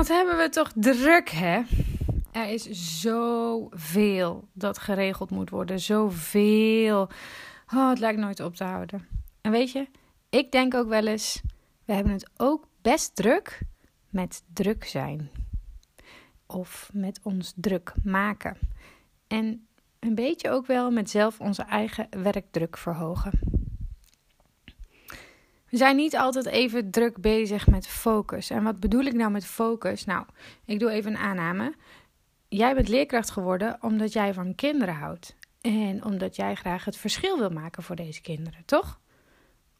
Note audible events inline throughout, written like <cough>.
Wat hebben we toch druk, hè? Er is zoveel dat geregeld moet worden. Zoveel. Oh, het lijkt nooit op te houden. En weet je, ik denk ook wel eens, we hebben het ook best druk met druk zijn. Of met ons druk maken. En een beetje ook wel met zelf onze eigen werkdruk verhogen. We zijn niet altijd even druk bezig met focus. En wat bedoel ik nou met focus? Nou, ik doe even een aanname. Jij bent leerkracht geworden omdat jij van kinderen houdt. En omdat jij graag het verschil wil maken voor deze kinderen, toch?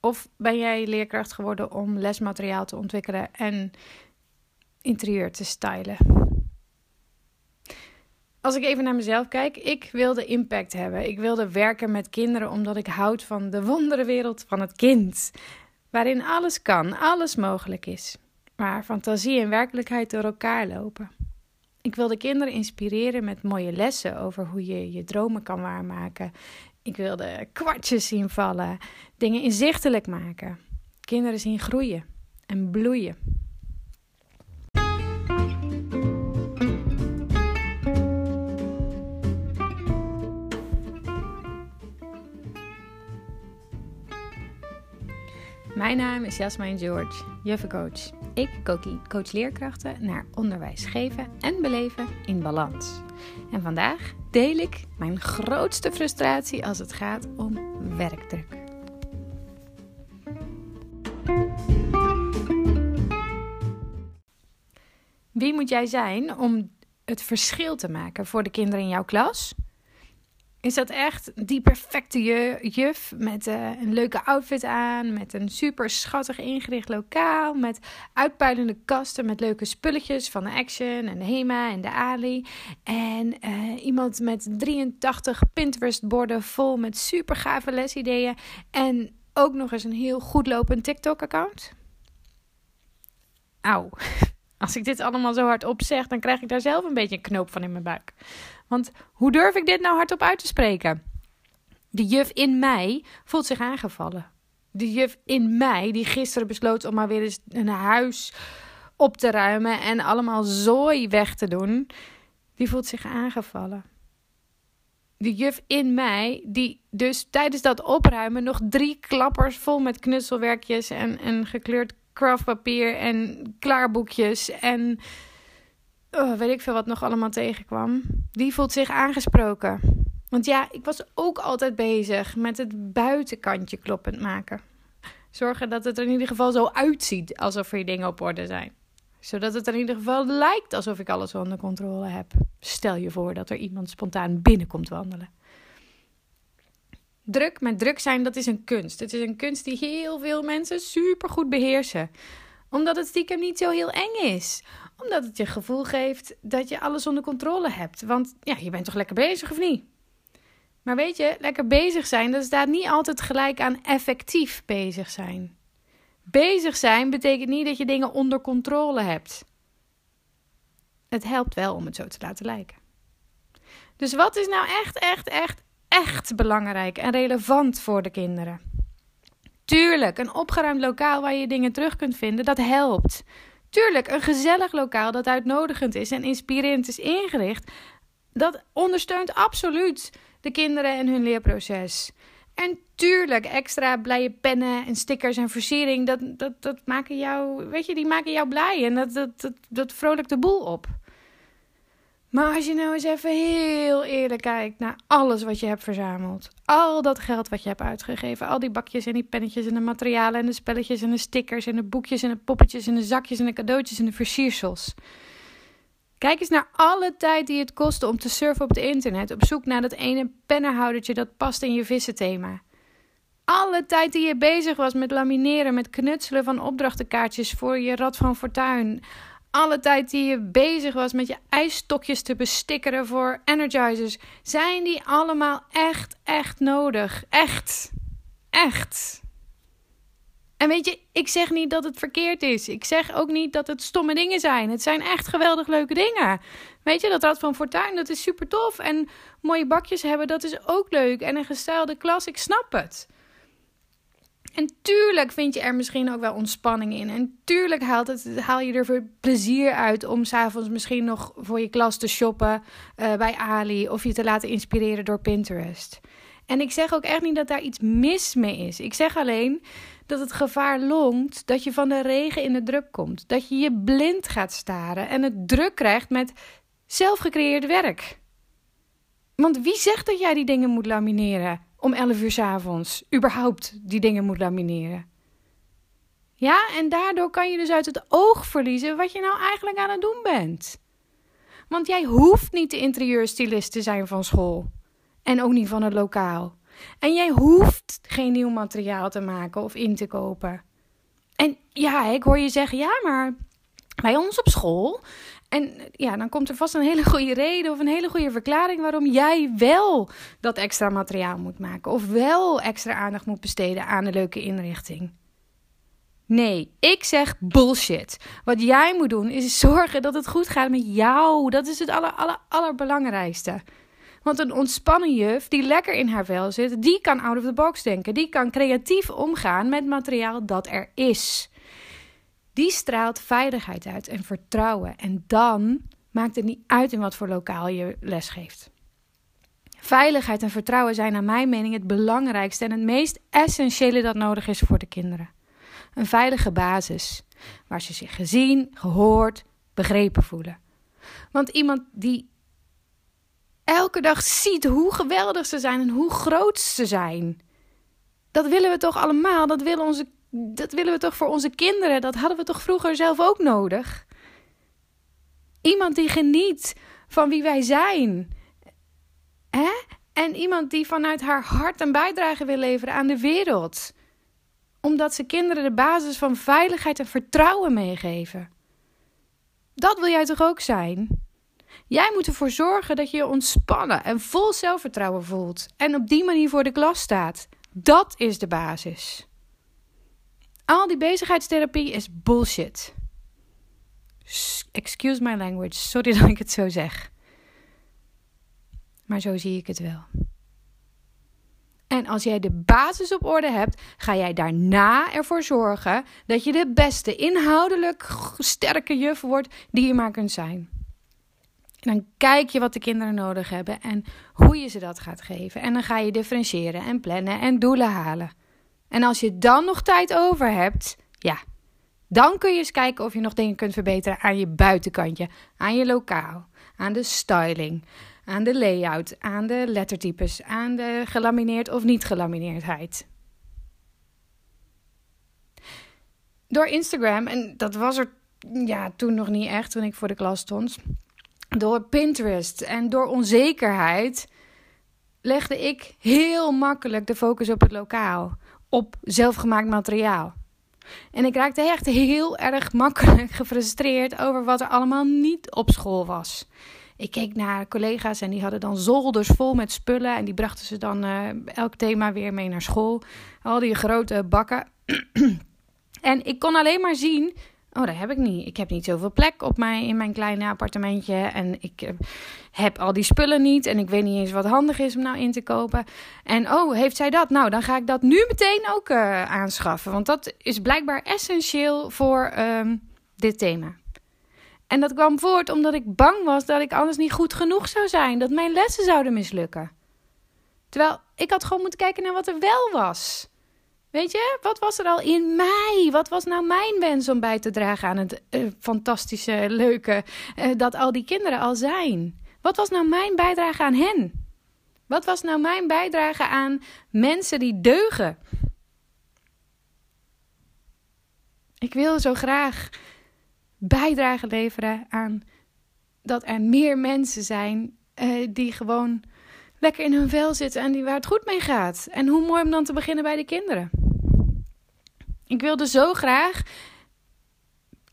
Of ben jij leerkracht geworden om lesmateriaal te ontwikkelen en interieur te stylen? Als ik even naar mezelf kijk, ik wilde impact hebben. Ik wilde werken met kinderen omdat ik houd van de wonderenwereld van het kind. Waarin alles kan, alles mogelijk is. Waar fantasie en werkelijkheid door elkaar lopen. Ik wilde kinderen inspireren met mooie lessen over hoe je je dromen kan waarmaken. Ik wilde kwartjes zien vallen, dingen inzichtelijk maken, kinderen zien groeien en bloeien. Mijn naam is Jasmine George, juffencoach. Ik coach leerkrachten naar onderwijs geven en beleven in balans. En vandaag deel ik mijn grootste frustratie als het gaat om werkdruk. Wie moet jij zijn om het verschil te maken voor de kinderen in jouw klas? Is dat echt die perfecte juf met uh, een leuke outfit aan, met een super schattig ingericht lokaal, met uitpuilende kasten met leuke spulletjes van de Action en de Hema en de Ali. En uh, iemand met 83 Pinterest-borden vol met super gave lesideeën en ook nog eens een heel goed lopend TikTok-account. Auw. <laughs> Als ik dit allemaal zo hard opzeg, dan krijg ik daar zelf een beetje een knoop van in mijn buik. Want hoe durf ik dit nou hardop uit te spreken? De juf in mij voelt zich aangevallen. De juf in mij, die gisteren besloot om maar weer eens een huis op te ruimen en allemaal zooi weg te doen, die voelt zich aangevallen. De juf in mij, die dus tijdens dat opruimen nog drie klappers vol met knutselwerkjes en, en gekleurd craftpapier en klaarboekjes en oh, weet ik veel wat nog allemaal tegenkwam. Die voelt zich aangesproken. Want ja, ik was ook altijd bezig met het buitenkantje kloppend maken. Zorgen dat het er in ieder geval zo uitziet alsof er dingen op orde zijn. Zodat het er in ieder geval lijkt alsof ik alles onder controle heb. Stel je voor dat er iemand spontaan binnenkomt wandelen. Druk met druk zijn, dat is een kunst. Het is een kunst die heel veel mensen super goed beheersen. Omdat het stiekem niet zo heel eng is. Omdat het je gevoel geeft dat je alles onder controle hebt. Want ja, je bent toch lekker bezig of niet? Maar weet je, lekker bezig zijn, dat staat niet altijd gelijk aan effectief bezig zijn. Bezig zijn betekent niet dat je dingen onder controle hebt. Het helpt wel om het zo te laten lijken. Dus wat is nou echt, echt, echt, echt belangrijk en relevant voor de kinderen. Tuurlijk, een opgeruimd lokaal waar je dingen terug kunt vinden, dat helpt. Tuurlijk, een gezellig lokaal dat uitnodigend is en inspirerend is ingericht, dat ondersteunt absoluut de kinderen en hun leerproces. En tuurlijk, extra blije pennen en stickers en versiering, dat, dat, dat maken jou, weet je, die maken jou blij en dat, dat, dat, dat vrolijkt de boel op. Maar als je nou eens even heel eerlijk kijkt naar alles wat je hebt verzameld. Al dat geld wat je hebt uitgegeven. Al die bakjes en die pennetjes en de materialen en de spelletjes en de stickers en de boekjes en de poppetjes en de zakjes en de cadeautjes en de versiersels. Kijk eens naar alle tijd die het kostte om te surfen op het internet. Op zoek naar dat ene pennenhoudertje dat past in je vissenthema. Alle tijd die je bezig was met lamineren, met knutselen van opdrachtenkaartjes voor je Rad van Fortuin alle tijd die je bezig was met je ijsstokjes te bestikkeren voor energizers, zijn die allemaal echt, echt nodig. Echt. Echt. En weet je, ik zeg niet dat het verkeerd is. Ik zeg ook niet dat het stomme dingen zijn. Het zijn echt geweldig leuke dingen. Weet je, dat Rad van Fortuin, dat is super tof. En mooie bakjes hebben, dat is ook leuk. En een gestelde klas, ik snap het. En tuurlijk vind je er misschien ook wel ontspanning in. En tuurlijk haal je er plezier uit om s'avonds misschien nog voor je klas te shoppen uh, bij Ali. Of je te laten inspireren door Pinterest. En ik zeg ook echt niet dat daar iets mis mee is. Ik zeg alleen dat het gevaar longt dat je van de regen in de druk komt. Dat je je blind gaat staren en het druk krijgt met zelfgecreëerd werk. Want wie zegt dat jij die dingen moet lamineren om 11 uur s avonds? Überhaupt die dingen moet lamineren. Ja, en daardoor kan je dus uit het oog verliezen wat je nou eigenlijk aan het doen bent. Want jij hoeft niet de interieurstylist te zijn van school. En ook niet van het lokaal. En jij hoeft geen nieuw materiaal te maken of in te kopen. En ja, ik hoor je zeggen, ja, maar bij ons op school. En ja, dan komt er vast een hele goede reden of een hele goede verklaring waarom jij wel dat extra materiaal moet maken. Of wel extra aandacht moet besteden aan een leuke inrichting. Nee, ik zeg bullshit. Wat jij moet doen is zorgen dat het goed gaat met jou. Dat is het aller, aller, allerbelangrijkste. Want een ontspannen juf die lekker in haar vel zit, die kan out of the box denken. Die kan creatief omgaan met materiaal dat er is. Die straalt veiligheid uit en vertrouwen. En dan maakt het niet uit in wat voor lokaal je les geeft. Veiligheid en vertrouwen zijn naar mijn mening het belangrijkste en het meest essentiële dat nodig is voor de kinderen. Een veilige basis waar ze zich gezien, gehoord, begrepen voelen. Want iemand die elke dag ziet hoe geweldig ze zijn en hoe groot ze zijn. Dat willen we toch allemaal? Dat willen, onze, dat willen we toch voor onze kinderen? Dat hadden we toch vroeger zelf ook nodig? Iemand die geniet van wie wij zijn. Hè? En iemand die vanuit haar hart een bijdrage wil leveren aan de wereld. Omdat ze kinderen de basis van veiligheid en vertrouwen meegeven. Dat wil jij toch ook zijn? Jij moet ervoor zorgen dat je je ontspannen en vol zelfvertrouwen voelt. En op die manier voor de klas staat. Dat is de basis. Al die bezigheidstherapie is bullshit. Excuse my language. Sorry <laughs> dat ik het zo zeg. Maar zo zie ik het wel. En als jij de basis op orde hebt, ga jij daarna ervoor zorgen dat je de beste inhoudelijk sterke juf wordt die je maar kunt zijn. En dan kijk je wat de kinderen nodig hebben en hoe je ze dat gaat geven. En dan ga je differentiëren en plannen en doelen halen. En als je dan nog tijd over hebt, ja, dan kun je eens kijken of je nog dingen kunt verbeteren aan je buitenkantje, aan je lokaal, aan de styling, aan de layout, aan de lettertypes, aan de gelamineerd of niet gelamineerdheid. Door Instagram, en dat was er ja, toen nog niet echt toen ik voor de klas stond door Pinterest en door onzekerheid legde ik heel makkelijk de focus op het lokaal, op zelfgemaakt materiaal. En ik raakte echt heel erg makkelijk <laughs> gefrustreerd over wat er allemaal niet op school was. Ik keek naar collega's en die hadden dan zolders vol met spullen. En die brachten ze dan uh, elk thema weer mee naar school. Al die grote bakken. <clears throat> en ik kon alleen maar zien Oh, dat heb ik niet. Ik heb niet zoveel plek op mij in mijn kleine appartementje. En ik eh, heb al die spullen niet. En ik weet niet eens wat handig is om nou in te kopen. En oh, heeft zij dat? Nou, dan ga ik dat nu meteen ook uh, aanschaffen. Want dat is blijkbaar essentieel voor um, dit thema. En dat kwam voort omdat ik bang was dat ik anders niet goed genoeg zou zijn. Dat mijn lessen zouden mislukken. Terwijl ik had gewoon moeten kijken naar wat er wel was. Weet je, wat was er al in mij? Wat was nou mijn wens om bij te dragen aan het uh, fantastische, leuke uh, dat al die kinderen al zijn? Wat was nou mijn bijdrage aan hen? Wat was nou mijn bijdrage aan mensen die deugen? Ik wil zo graag bijdrage leveren aan dat er meer mensen zijn uh, die gewoon lekker in hun vel zitten en die waar het goed mee gaat. En hoe mooi om dan te beginnen bij de kinderen. Ik wilde zo graag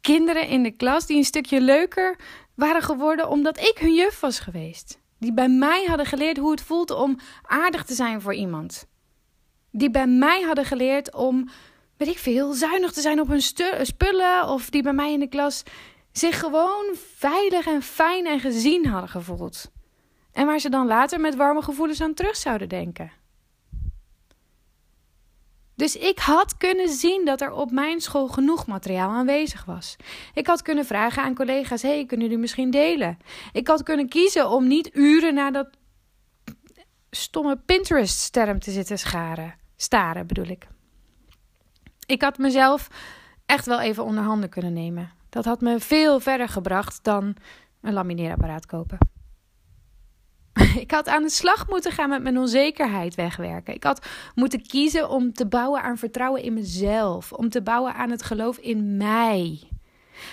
kinderen in de klas die een stukje leuker waren geworden omdat ik hun juf was geweest. Die bij mij hadden geleerd hoe het voelt om aardig te zijn voor iemand. Die bij mij hadden geleerd om, weet ik veel, zuinig te zijn op hun spullen. Of die bij mij in de klas zich gewoon veilig en fijn en gezien hadden gevoeld. En waar ze dan later met warme gevoelens aan terug zouden denken. Dus ik had kunnen zien dat er op mijn school genoeg materiaal aanwezig was. Ik had kunnen vragen aan collega's: hey, kunnen jullie misschien delen? Ik had kunnen kiezen om niet uren naar dat stomme Pinterest-sterm te zitten scharen. Staren bedoel ik. Ik had mezelf echt wel even onder handen kunnen nemen. Dat had me veel verder gebracht dan een lamineerapparaat kopen. <laughs> Ik had aan de slag moeten gaan met mijn onzekerheid wegwerken. Ik had moeten kiezen om te bouwen aan vertrouwen in mezelf. Om te bouwen aan het geloof in mij.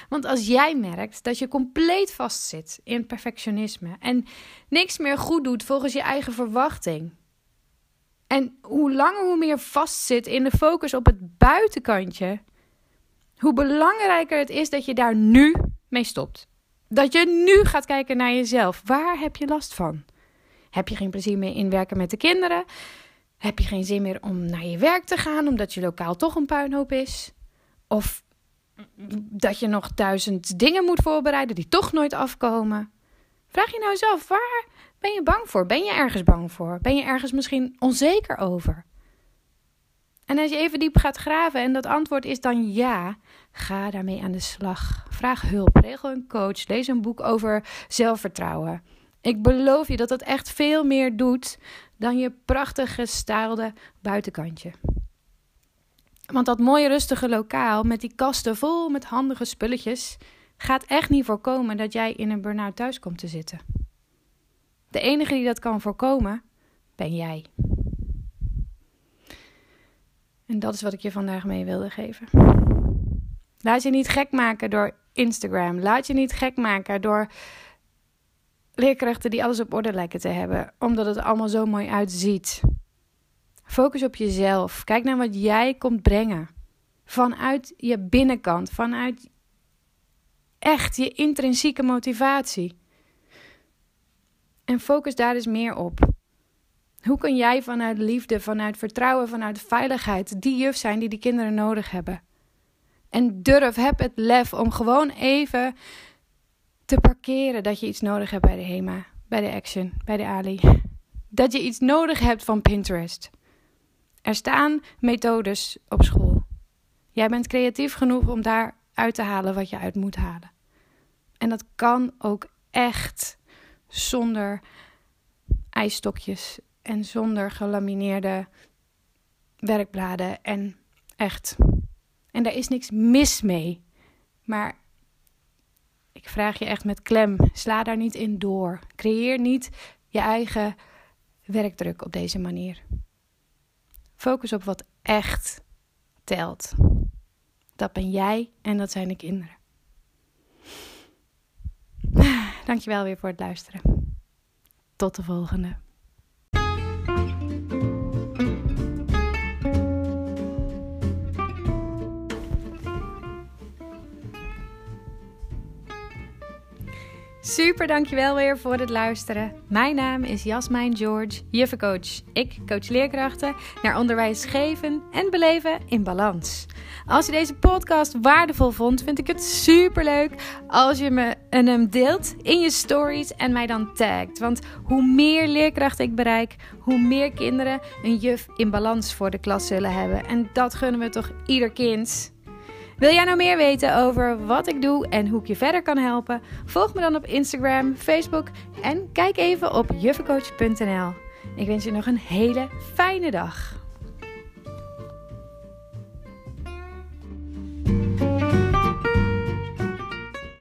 Want als jij merkt dat je compleet vastzit in perfectionisme en niks meer goed doet volgens je eigen verwachting. En hoe langer hoe meer vastzit in de focus op het buitenkantje, hoe belangrijker het is dat je daar nu mee stopt. Dat je nu gaat kijken naar jezelf. Waar heb je last van? Heb je geen plezier meer in werken met de kinderen? Heb je geen zin meer om naar je werk te gaan omdat je lokaal toch een puinhoop is? Of dat je nog duizend dingen moet voorbereiden die toch nooit afkomen? Vraag je nou zelf, waar ben je bang voor? Ben je ergens bang voor? Ben je ergens misschien onzeker over? En als je even diep gaat graven en dat antwoord is dan ja, ga daarmee aan de slag. Vraag hulp, regel een coach, lees een boek over zelfvertrouwen. Ik beloof je dat dat echt veel meer doet dan je prachtig gestaalde buitenkantje. Want dat mooie rustige lokaal met die kasten vol met handige spulletjes gaat echt niet voorkomen dat jij in een burn-out thuis komt te zitten. De enige die dat kan voorkomen, ben jij. En dat is wat ik je vandaag mee wilde geven. Laat je niet gek maken door Instagram. Laat je niet gek maken door leerkrachten die alles op orde lijken te hebben, omdat het allemaal zo mooi uitziet. Focus op jezelf. Kijk naar wat jij komt brengen. Vanuit je binnenkant, vanuit echt je intrinsieke motivatie. En focus daar eens meer op. Hoe kun jij vanuit liefde, vanuit vertrouwen, vanuit veiligheid die juf zijn die die kinderen nodig hebben? En durf, heb het lef om gewoon even te parkeren dat je iets nodig hebt bij de HEMA, bij de Action, bij de Ali. Dat je iets nodig hebt van Pinterest. Er staan methodes op school. Jij bent creatief genoeg om daar uit te halen wat je uit moet halen. En dat kan ook echt zonder ijsstokjes en zonder gelamineerde werkbladen en echt. En daar is niks mis mee. Maar ik vraag je echt met klem, sla daar niet in door. Creëer niet je eigen werkdruk op deze manier. Focus op wat echt telt. Dat ben jij en dat zijn de kinderen. <sighs> Dankjewel weer voor het luisteren. Tot de volgende. Super, dankjewel weer voor het luisteren. Mijn naam is Jasmijn George, juffencoach. Ik coach leerkrachten naar onderwijs geven en beleven in balans. Als je deze podcast waardevol vond, vind ik het super leuk als je me hem deelt in je stories en mij dan tagt. Want hoe meer leerkrachten ik bereik, hoe meer kinderen een juf in balans voor de klas zullen hebben. En dat gunnen we toch ieder kind. Wil jij nou meer weten over wat ik doe en hoe ik je verder kan helpen? Volg me dan op Instagram, Facebook en kijk even op juffencoach.nl. Ik wens je nog een hele fijne dag.